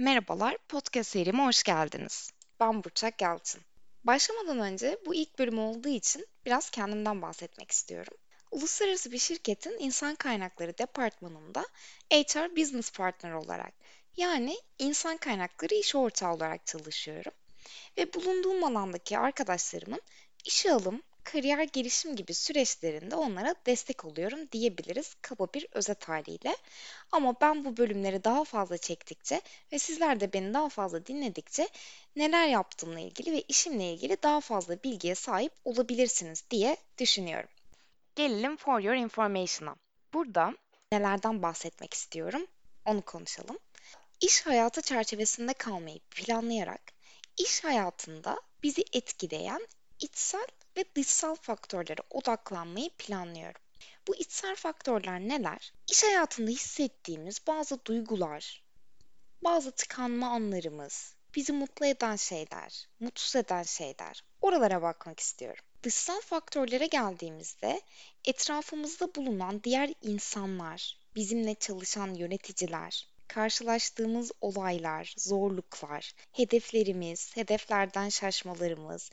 Merhabalar, podcast serime hoş geldiniz. Ben Burçak Yalçın. Başlamadan önce bu ilk bölüm olduğu için biraz kendimden bahsetmek istiyorum. Uluslararası bir şirketin insan kaynakları departmanında HR Business Partner olarak yani insan kaynakları iş ortağı olarak çalışıyorum. Ve bulunduğum alandaki arkadaşlarımın işe alım, kariyer gelişim gibi süreçlerinde onlara destek oluyorum diyebiliriz kaba bir özet haliyle. Ama ben bu bölümleri daha fazla çektikçe ve sizler de beni daha fazla dinledikçe neler yaptığımla ilgili ve işimle ilgili daha fazla bilgiye sahip olabilirsiniz diye düşünüyorum. Gelelim for your information'a. Burada nelerden bahsetmek istiyorum onu konuşalım. İş hayatı çerçevesinde kalmayı planlayarak iş hayatında bizi etkileyen içsel ve dışsal faktörlere odaklanmayı planlıyorum. Bu içsel faktörler neler? İş hayatında hissettiğimiz bazı duygular, bazı tıkanma anlarımız, bizi mutlu eden şeyler, mutsuz eden şeyler. Oralara bakmak istiyorum. Dışsal faktörlere geldiğimizde etrafımızda bulunan diğer insanlar, bizimle çalışan yöneticiler, karşılaştığımız olaylar, zorluklar, hedeflerimiz, hedeflerden şaşmalarımız,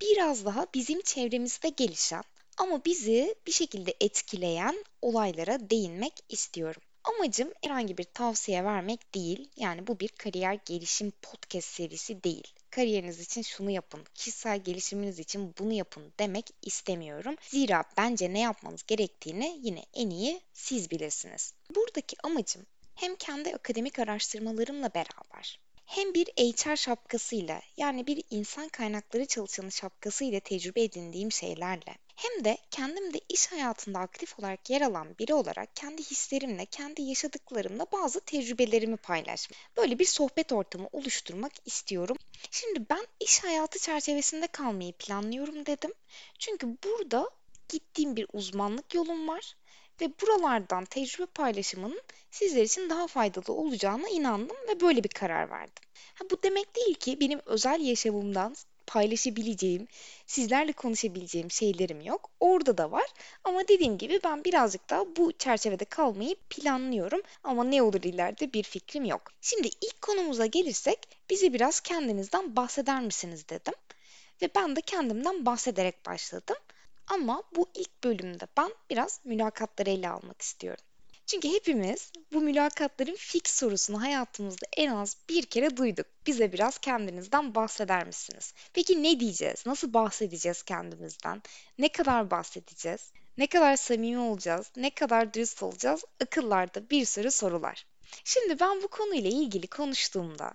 biraz daha bizim çevremizde gelişen ama bizi bir şekilde etkileyen olaylara değinmek istiyorum. Amacım herhangi bir tavsiye vermek değil. Yani bu bir kariyer gelişim podcast serisi değil. Kariyeriniz için şunu yapın, kişisel gelişiminiz için bunu yapın demek istemiyorum. Zira bence ne yapmanız gerektiğini yine en iyi siz bilirsiniz. Buradaki amacım hem kendi akademik araştırmalarımla beraber hem bir HR şapkasıyla yani bir insan kaynakları çalışanı şapkasıyla tecrübe edindiğim şeylerle hem de kendim de iş hayatında aktif olarak yer alan biri olarak kendi hislerimle, kendi yaşadıklarımla bazı tecrübelerimi paylaşmak. Böyle bir sohbet ortamı oluşturmak istiyorum. Şimdi ben iş hayatı çerçevesinde kalmayı planlıyorum dedim. Çünkü burada gittiğim bir uzmanlık yolum var ve buralardan tecrübe paylaşımının sizler için daha faydalı olacağına inandım ve böyle bir karar verdim. Ha, bu demek değil ki benim özel yaşamımdan paylaşabileceğim, sizlerle konuşabileceğim şeylerim yok. Orada da var. Ama dediğim gibi ben birazcık daha bu çerçevede kalmayı planlıyorum. Ama ne olur ileride bir fikrim yok. Şimdi ilk konumuza gelirsek bize biraz kendinizden bahseder misiniz dedim. Ve ben de kendimden bahsederek başladım. Ama bu ilk bölümde ben biraz mülakatları ele almak istiyorum. Çünkü hepimiz bu mülakatların fix sorusunu hayatımızda en az bir kere duyduk. Bize biraz kendinizden bahseder misiniz? Peki ne diyeceğiz? Nasıl bahsedeceğiz kendimizden? Ne kadar bahsedeceğiz? Ne kadar samimi olacağız? Ne kadar dürüst olacağız? Akıllarda bir sürü sorular. Şimdi ben bu konuyla ilgili konuştuğumda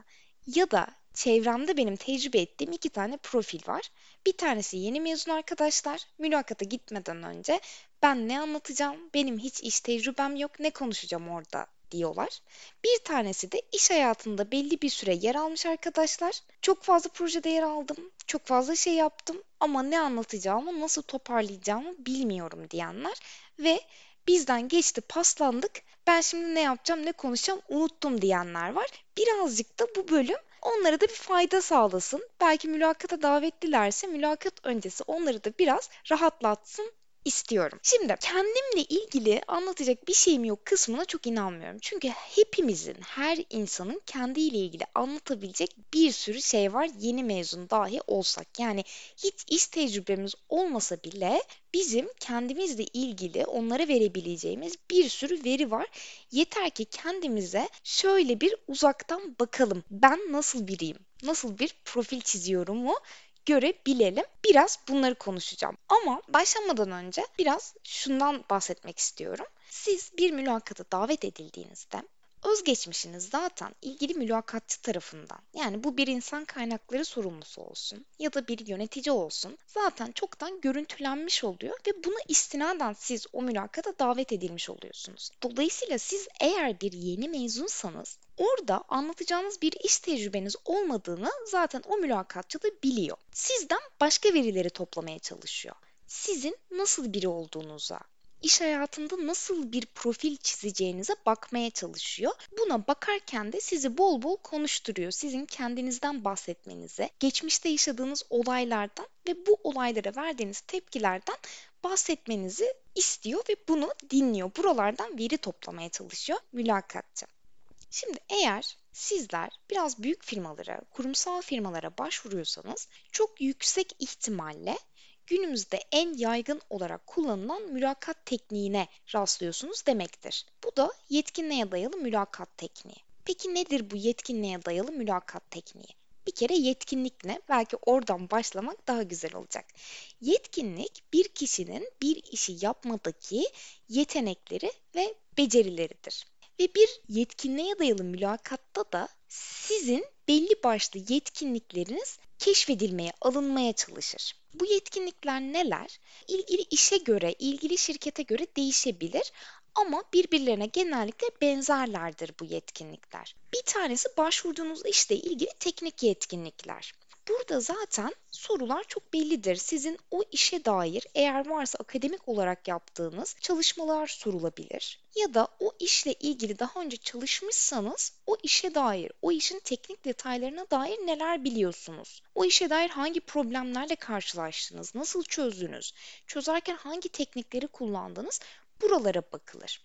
ya da çevremde benim tecrübe ettiğim iki tane profil var. Bir tanesi yeni mezun arkadaşlar. Mülakata gitmeden önce ben ne anlatacağım, benim hiç iş tecrübem yok, ne konuşacağım orada diyorlar. Bir tanesi de iş hayatında belli bir süre yer almış arkadaşlar. Çok fazla projede yer aldım, çok fazla şey yaptım ama ne anlatacağımı, nasıl toparlayacağımı bilmiyorum diyenler ve bizden geçti paslandık ben şimdi ne yapacağım ne konuşacağım unuttum diyenler var. Birazcık da bu bölüm onlara da bir fayda sağlasın. Belki mülakata davetlilerse mülakat öncesi onları da biraz rahatlatsın istiyorum. Şimdi kendimle ilgili anlatacak bir şeyim yok kısmına çok inanmıyorum. Çünkü hepimizin, her insanın kendiyle ilgili anlatabilecek bir sürü şey var yeni mezun dahi olsak. Yani hiç iş tecrübemiz olmasa bile bizim kendimizle ilgili onlara verebileceğimiz bir sürü veri var. Yeter ki kendimize şöyle bir uzaktan bakalım. Ben nasıl biriyim? Nasıl bir profil çiziyorum mu? Görebilelim. Biraz bunları konuşacağım. Ama başlamadan önce biraz şundan bahsetmek istiyorum. Siz bir mülakata davet edildiğinizde özgeçmişiniz zaten ilgili mülakatçı tarafından yani bu bir insan kaynakları sorumlusu olsun ya da bir yönetici olsun zaten çoktan görüntülenmiş oluyor ve buna istinaden siz o mülakata davet edilmiş oluyorsunuz. Dolayısıyla siz eğer bir yeni mezunsanız orada anlatacağınız bir iş tecrübeniz olmadığını zaten o mülakatçı da biliyor. Sizden başka verileri toplamaya çalışıyor. Sizin nasıl biri olduğunuza, iş hayatında nasıl bir profil çizeceğinize bakmaya çalışıyor. Buna bakarken de sizi bol bol konuşturuyor. Sizin kendinizden bahsetmenize, geçmişte yaşadığınız olaylardan ve bu olaylara verdiğiniz tepkilerden bahsetmenizi istiyor ve bunu dinliyor. Buralardan veri toplamaya çalışıyor mülakatçı. Şimdi eğer sizler biraz büyük firmalara, kurumsal firmalara başvuruyorsanız çok yüksek ihtimalle günümüzde en yaygın olarak kullanılan mülakat tekniğine rastlıyorsunuz demektir. Bu da yetkinliğe dayalı mülakat tekniği. Peki nedir bu yetkinliğe dayalı mülakat tekniği? Bir kere yetkinlik ne? Belki oradan başlamak daha güzel olacak. Yetkinlik bir kişinin bir işi yapmadaki yetenekleri ve becerileridir. Ve bir yetkinliğe dayalı mülakatta da sizin belli başlı yetkinlikleriniz keşfedilmeye, alınmaya çalışır. Bu yetkinlikler neler? İlgili işe göre, ilgili şirkete göre değişebilir ama birbirlerine genellikle benzerlerdir bu yetkinlikler. Bir tanesi başvurduğunuz işle ilgili teknik yetkinlikler. Burada zaten sorular çok bellidir. Sizin o işe dair eğer varsa akademik olarak yaptığınız çalışmalar sorulabilir. Ya da o işle ilgili daha önce çalışmışsanız o işe dair, o işin teknik detaylarına dair neler biliyorsunuz? O işe dair hangi problemlerle karşılaştınız? Nasıl çözdünüz? Çözerken hangi teknikleri kullandınız? Buralara bakılır.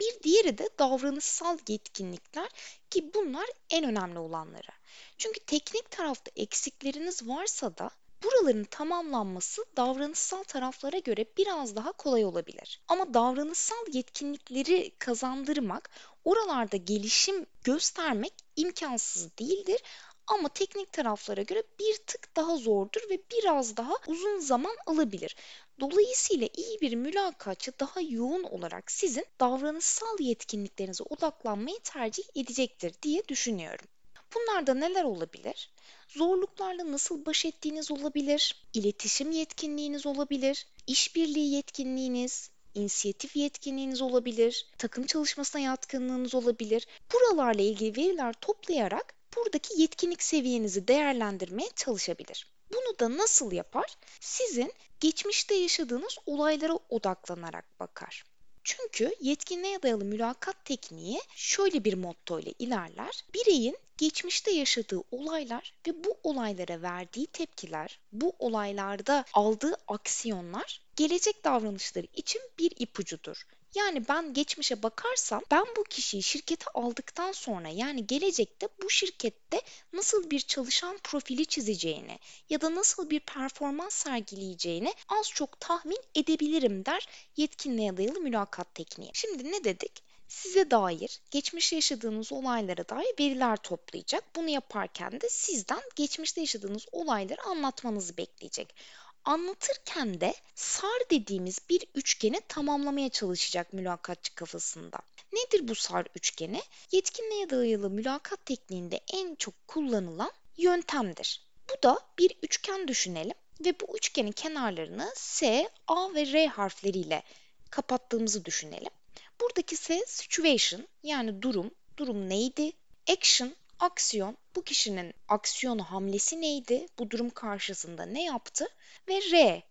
Bir diğeri de davranışsal yetkinlikler ki bunlar en önemli olanları. Çünkü teknik tarafta eksikleriniz varsa da buraların tamamlanması davranışsal taraflara göre biraz daha kolay olabilir. Ama davranışsal yetkinlikleri kazandırmak, oralarda gelişim göstermek imkansız değildir ama teknik taraflara göre bir tık daha zordur ve biraz daha uzun zaman alabilir. Dolayısıyla iyi bir mülakatçı daha yoğun olarak sizin davranışsal yetkinliklerinize odaklanmayı tercih edecektir diye düşünüyorum. Bunlarda neler olabilir? Zorluklarla nasıl baş ettiğiniz olabilir, iletişim yetkinliğiniz olabilir, işbirliği yetkinliğiniz, inisiyatif yetkinliğiniz olabilir, takım çalışmasına yatkınlığınız olabilir. Buralarla ilgili veriler toplayarak buradaki yetkinlik seviyenizi değerlendirmeye çalışabilir. Bunu da nasıl yapar? Sizin geçmişte yaşadığınız olaylara odaklanarak bakar. Çünkü yetkinliğe dayalı mülakat tekniği şöyle bir motto ile ilerler. Bireyin geçmişte yaşadığı olaylar ve bu olaylara verdiği tepkiler, bu olaylarda aldığı aksiyonlar gelecek davranışları için bir ipucudur. Yani ben geçmişe bakarsam ben bu kişiyi şirkete aldıktan sonra yani gelecekte bu şirkette nasıl bir çalışan profili çizeceğini ya da nasıl bir performans sergileyeceğini az çok tahmin edebilirim der yetkinliğe dayalı mülakat tekniği. Şimdi ne dedik? size dair, geçmişte yaşadığınız olaylara dair veriler toplayacak. Bunu yaparken de sizden geçmişte yaşadığınız olayları anlatmanızı bekleyecek anlatırken de SAR dediğimiz bir üçgeni tamamlamaya çalışacak mülakatçı kafasında. Nedir bu SAR üçgeni? Yetkinliğe dayalı mülakat tekniğinde en çok kullanılan yöntemdir. Bu da bir üçgen düşünelim ve bu üçgenin kenarlarını S, A ve R harfleriyle kapattığımızı düşünelim. Buradaki S situation yani durum, durum neydi? Action aksiyon, bu kişinin aksiyonu hamlesi neydi? Bu durum karşısında ne yaptı? Ve R,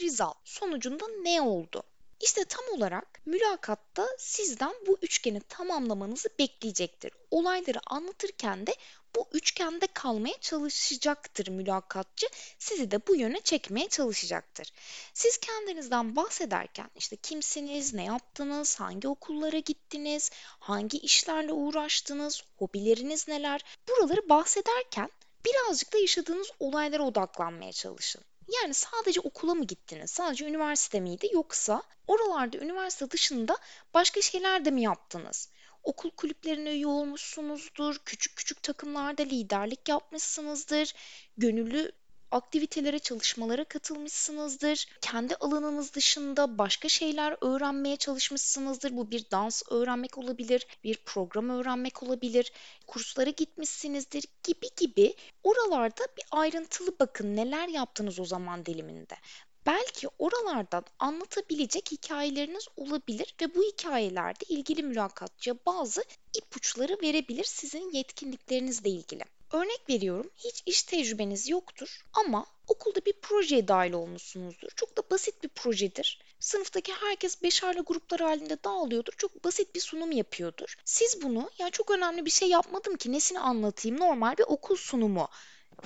result, sonucunda ne oldu? İşte tam olarak mülakatta sizden bu üçgeni tamamlamanızı bekleyecektir. Olayları anlatırken de bu üçgende kalmaya çalışacaktır mülakatçı. Sizi de bu yöne çekmeye çalışacaktır. Siz kendinizden bahsederken işte kimsiniz, ne yaptınız, hangi okullara gittiniz, hangi işlerle uğraştınız, hobileriniz neler buraları bahsederken birazcık da yaşadığınız olaylara odaklanmaya çalışın. Yani sadece okula mı gittiniz? Sadece üniversite miydi? Yoksa oralarda üniversite dışında başka şeyler de mi yaptınız? okul kulüplerine üye olmuşsunuzdur, küçük küçük takımlarda liderlik yapmışsınızdır, gönüllü aktivitelere, çalışmalara katılmışsınızdır. Kendi alanınız dışında başka şeyler öğrenmeye çalışmışsınızdır. Bu bir dans öğrenmek olabilir, bir program öğrenmek olabilir, kurslara gitmişsinizdir gibi gibi. Oralarda bir ayrıntılı bakın neler yaptınız o zaman diliminde belki oralardan anlatabilecek hikayeleriniz olabilir ve bu hikayelerde ilgili mülakatçıya bazı ipuçları verebilir sizin yetkinliklerinizle ilgili. Örnek veriyorum hiç iş tecrübeniz yoktur ama okulda bir projeye dahil olmuşsunuzdur. Çok da basit bir projedir. Sınıftaki herkes beşerli gruplar halinde dağılıyordur. Çok basit bir sunum yapıyordur. Siz bunu ya çok önemli bir şey yapmadım ki nesini anlatayım normal bir okul sunumu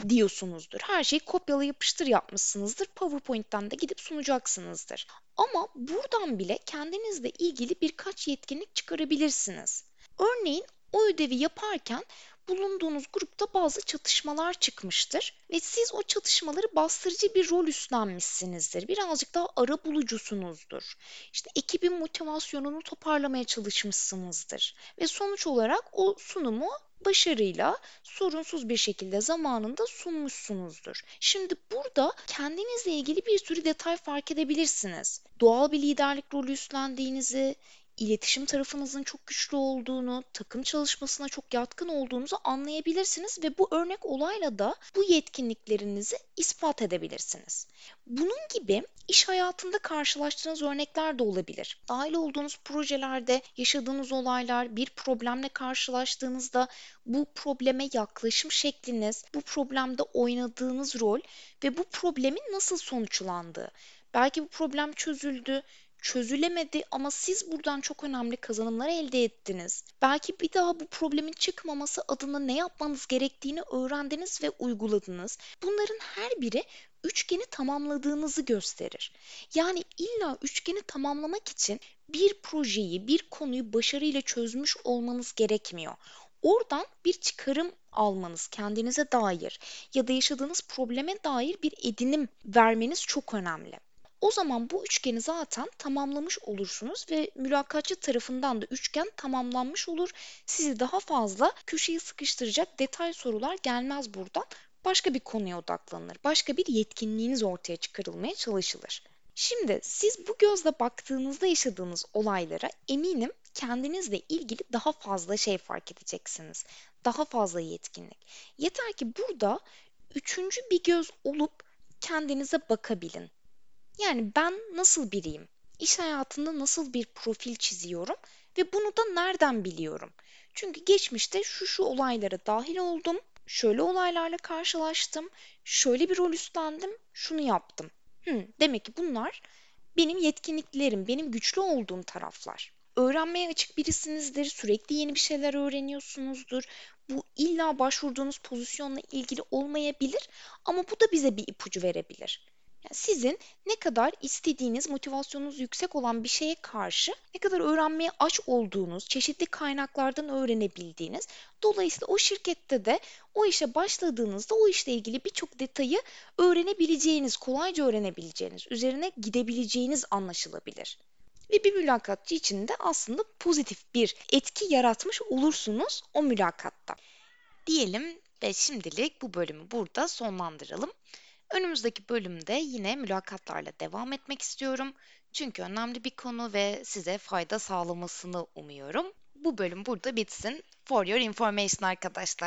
diyorsunuzdur. Her şeyi kopyala yapıştır yapmışsınızdır. PowerPoint'ten de gidip sunacaksınızdır. Ama buradan bile kendinizle ilgili birkaç yetkinlik çıkarabilirsiniz. Örneğin o ödevi yaparken bulunduğunuz grupta bazı çatışmalar çıkmıştır ve siz o çatışmaları bastırıcı bir rol üstlenmişsinizdir. Birazcık daha ara bulucusunuzdur. İşte ekibin motivasyonunu toparlamaya çalışmışsınızdır ve sonuç olarak o sunumu başarıyla sorunsuz bir şekilde zamanında sunmuşsunuzdur. Şimdi burada kendinizle ilgili bir sürü detay fark edebilirsiniz. Doğal bir liderlik rolü üstlendiğinizi, iletişim tarafınızın çok güçlü olduğunu, takım çalışmasına çok yatkın olduğunuzu anlayabilirsiniz ve bu örnek olayla da bu yetkinliklerinizi ispat edebilirsiniz. Bunun gibi iş hayatında karşılaştığınız örnekler de olabilir. Dahil olduğunuz projelerde yaşadığınız olaylar, bir problemle karşılaştığınızda bu probleme yaklaşım şekliniz, bu problemde oynadığınız rol ve bu problemin nasıl sonuçlandığı. Belki bu problem çözüldü, çözülemedi ama siz buradan çok önemli kazanımlar elde ettiniz. Belki bir daha bu problemin çıkmaması adına ne yapmanız gerektiğini öğrendiniz ve uyguladınız. Bunların her biri üçgeni tamamladığınızı gösterir. Yani illa üçgeni tamamlamak için bir projeyi, bir konuyu başarıyla çözmüş olmanız gerekmiyor. Oradan bir çıkarım almanız kendinize dair ya da yaşadığınız probleme dair bir edinim vermeniz çok önemli. O zaman bu üçgeni zaten tamamlamış olursunuz ve mülakatçı tarafından da üçgen tamamlanmış olur. Sizi daha fazla köşeyi sıkıştıracak detay sorular gelmez buradan. Başka bir konuya odaklanılır. Başka bir yetkinliğiniz ortaya çıkarılmaya çalışılır. Şimdi siz bu gözle baktığınızda yaşadığınız olaylara eminim kendinizle ilgili daha fazla şey fark edeceksiniz. Daha fazla yetkinlik. Yeter ki burada üçüncü bir göz olup kendinize bakabilin. Yani ben nasıl biriyim? İş hayatında nasıl bir profil çiziyorum ve bunu da nereden biliyorum? Çünkü geçmişte şu şu olaylara dahil oldum, şöyle olaylarla karşılaştım, şöyle bir rol üstlendim, şunu yaptım. Hmm, demek ki bunlar benim yetkinliklerim, benim güçlü olduğum taraflar. Öğrenmeye açık birisinizdir, sürekli yeni bir şeyler öğreniyorsunuzdur. Bu illa başvurduğunuz pozisyonla ilgili olmayabilir ama bu da bize bir ipucu verebilir. Yani sizin ne kadar istediğiniz, motivasyonunuz yüksek olan bir şeye karşı ne kadar öğrenmeye aç olduğunuz, çeşitli kaynaklardan öğrenebildiğiniz, dolayısıyla o şirkette de o işe başladığınızda o işle ilgili birçok detayı öğrenebileceğiniz, kolayca öğrenebileceğiniz, üzerine gidebileceğiniz anlaşılabilir. Ve bir mülakatçı için de aslında pozitif bir etki yaratmış olursunuz o mülakatta. Diyelim ve şimdilik bu bölümü burada sonlandıralım. Önümüzdeki bölümde yine mülakatlarla devam etmek istiyorum. Çünkü önemli bir konu ve size fayda sağlamasını umuyorum. Bu bölüm burada bitsin. For your information arkadaşlar.